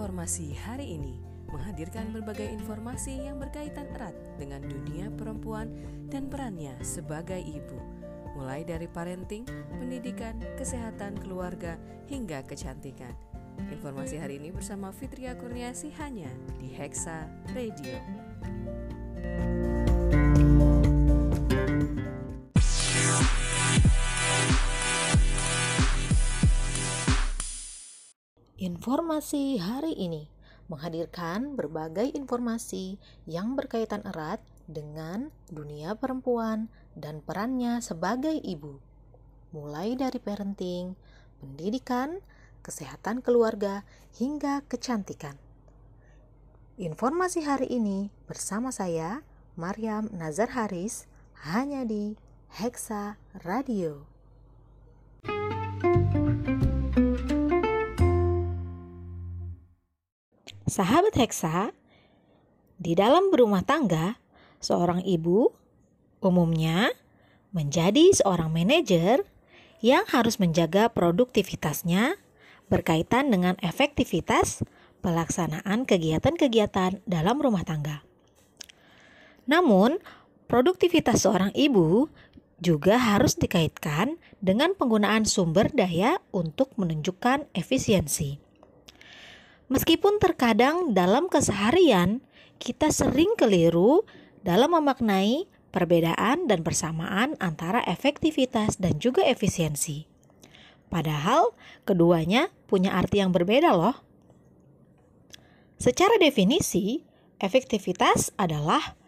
Informasi hari ini menghadirkan berbagai informasi yang berkaitan erat dengan dunia perempuan dan perannya sebagai ibu, mulai dari parenting, pendidikan, kesehatan keluarga, hingga kecantikan. Informasi hari ini bersama Fitria Kurniasi hanya di Hexa Radio. Informasi hari ini menghadirkan berbagai informasi yang berkaitan erat dengan dunia perempuan dan perannya sebagai ibu, mulai dari parenting, pendidikan, kesehatan keluarga, hingga kecantikan. Informasi hari ini bersama saya, Maryam Nazar Haris, hanya di Hexa Radio. Sahabat Hexa, di dalam berumah tangga, seorang ibu umumnya menjadi seorang manajer yang harus menjaga produktivitasnya berkaitan dengan efektivitas pelaksanaan kegiatan-kegiatan dalam rumah tangga. Namun, produktivitas seorang ibu juga harus dikaitkan dengan penggunaan sumber daya untuk menunjukkan efisiensi. Meskipun terkadang dalam keseharian kita sering keliru dalam memaknai perbedaan dan persamaan antara efektivitas dan juga efisiensi. Padahal keduanya punya arti yang berbeda loh. Secara definisi, efektivitas adalah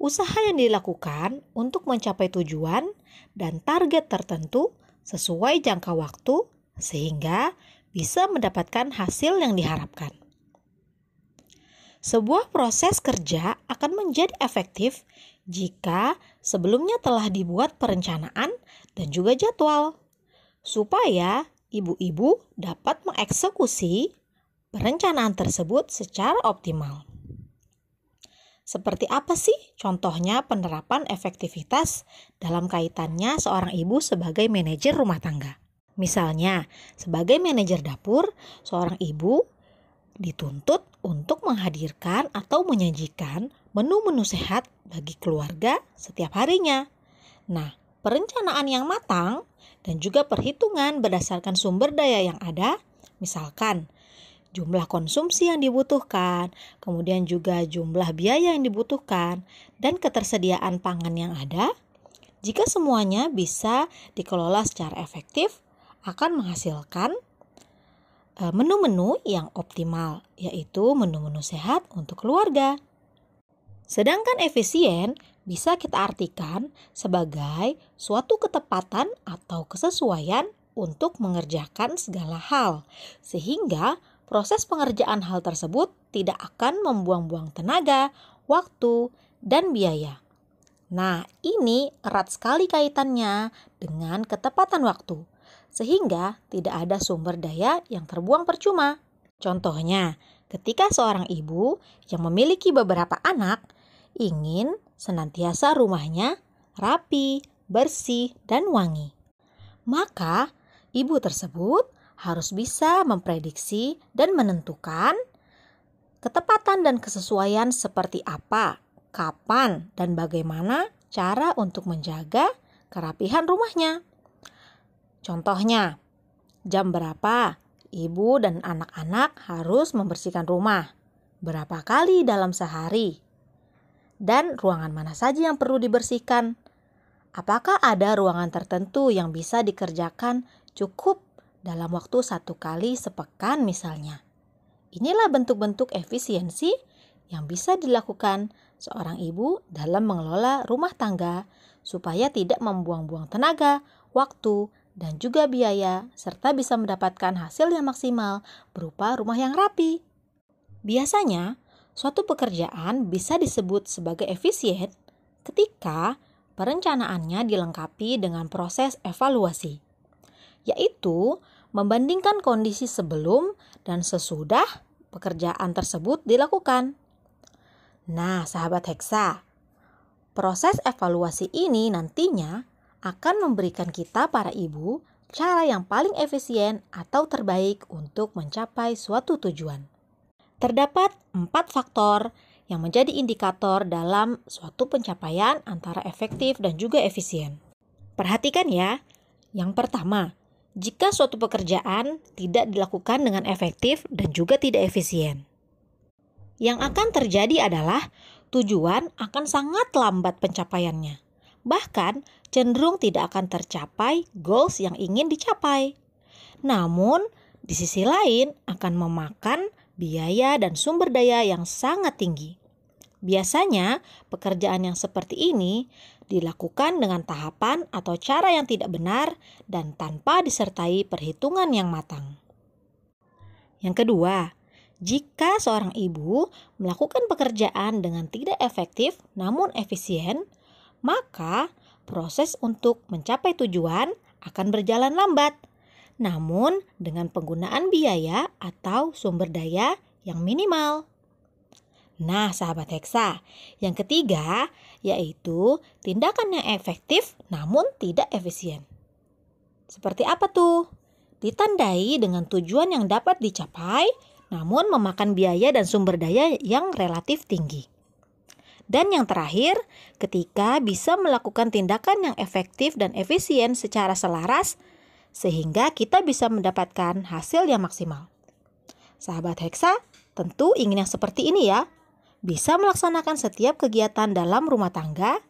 usaha yang dilakukan untuk mencapai tujuan dan target tertentu sesuai jangka waktu sehingga bisa mendapatkan hasil yang diharapkan. Sebuah proses kerja akan menjadi efektif jika sebelumnya telah dibuat perencanaan dan juga jadwal, supaya ibu-ibu dapat mengeksekusi perencanaan tersebut secara optimal. Seperti apa sih contohnya penerapan efektivitas dalam kaitannya seorang ibu sebagai manajer rumah tangga? Misalnya, sebagai manajer dapur, seorang ibu dituntut untuk menghadirkan atau menyajikan menu-menu sehat bagi keluarga setiap harinya. Nah, perencanaan yang matang dan juga perhitungan berdasarkan sumber daya yang ada, misalkan jumlah konsumsi yang dibutuhkan, kemudian juga jumlah biaya yang dibutuhkan, dan ketersediaan pangan yang ada. Jika semuanya bisa dikelola secara efektif, akan menghasilkan eh, menu-menu yang optimal, yaitu menu-menu sehat untuk keluarga. Sedangkan efisien bisa kita artikan sebagai suatu ketepatan atau kesesuaian untuk mengerjakan segala hal, sehingga proses pengerjaan hal tersebut tidak akan membuang-buang tenaga, waktu, dan biaya. Nah, ini erat sekali kaitannya dengan ketepatan waktu sehingga tidak ada sumber daya yang terbuang percuma. Contohnya, ketika seorang ibu yang memiliki beberapa anak ingin senantiasa rumahnya rapi, bersih, dan wangi, maka ibu tersebut harus bisa memprediksi dan menentukan ketepatan dan kesesuaian seperti apa, kapan, dan bagaimana cara untuk menjaga kerapihan rumahnya. Contohnya, jam berapa ibu dan anak-anak harus membersihkan rumah? Berapa kali dalam sehari? Dan ruangan mana saja yang perlu dibersihkan? Apakah ada ruangan tertentu yang bisa dikerjakan cukup dalam waktu satu kali sepekan misalnya? Inilah bentuk-bentuk efisiensi yang bisa dilakukan seorang ibu dalam mengelola rumah tangga supaya tidak membuang-buang tenaga, waktu, dan juga biaya, serta bisa mendapatkan hasil yang maksimal berupa rumah yang rapi. Biasanya, suatu pekerjaan bisa disebut sebagai efisien ketika perencanaannya dilengkapi dengan proses evaluasi, yaitu membandingkan kondisi sebelum dan sesudah pekerjaan tersebut dilakukan. Nah, sahabat Hexa, proses evaluasi ini nantinya akan memberikan kita para ibu cara yang paling efisien atau terbaik untuk mencapai suatu tujuan. Terdapat empat faktor yang menjadi indikator dalam suatu pencapaian antara efektif dan juga efisien. Perhatikan ya, yang pertama, jika suatu pekerjaan tidak dilakukan dengan efektif dan juga tidak efisien. Yang akan terjadi adalah tujuan akan sangat lambat pencapaiannya. Bahkan cenderung tidak akan tercapai goals yang ingin dicapai. Namun, di sisi lain akan memakan biaya dan sumber daya yang sangat tinggi. Biasanya, pekerjaan yang seperti ini dilakukan dengan tahapan atau cara yang tidak benar dan tanpa disertai perhitungan yang matang. Yang kedua, jika seorang ibu melakukan pekerjaan dengan tidak efektif namun efisien, maka proses untuk mencapai tujuan akan berjalan lambat. Namun, dengan penggunaan biaya atau sumber daya yang minimal. Nah, sahabat Hexa, yang ketiga yaitu tindakan yang efektif namun tidak efisien. Seperti apa tuh? Ditandai dengan tujuan yang dapat dicapai namun memakan biaya dan sumber daya yang relatif tinggi. Dan yang terakhir, ketika bisa melakukan tindakan yang efektif dan efisien secara selaras, sehingga kita bisa mendapatkan hasil yang maksimal. Sahabat Hexa, tentu ingin yang seperti ini ya. Bisa melaksanakan setiap kegiatan dalam rumah tangga,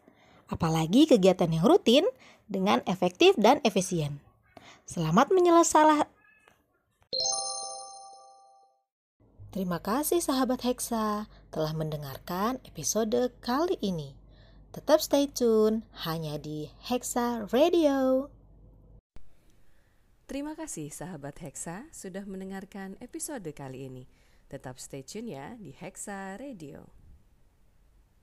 apalagi kegiatan yang rutin, dengan efektif dan efisien. Selamat menyelesaikan Terima kasih sahabat Hexa telah mendengarkan episode kali ini. Tetap stay tune hanya di Hexa Radio. Terima kasih sahabat Hexa sudah mendengarkan episode kali ini. Tetap stay tune ya di Hexa Radio.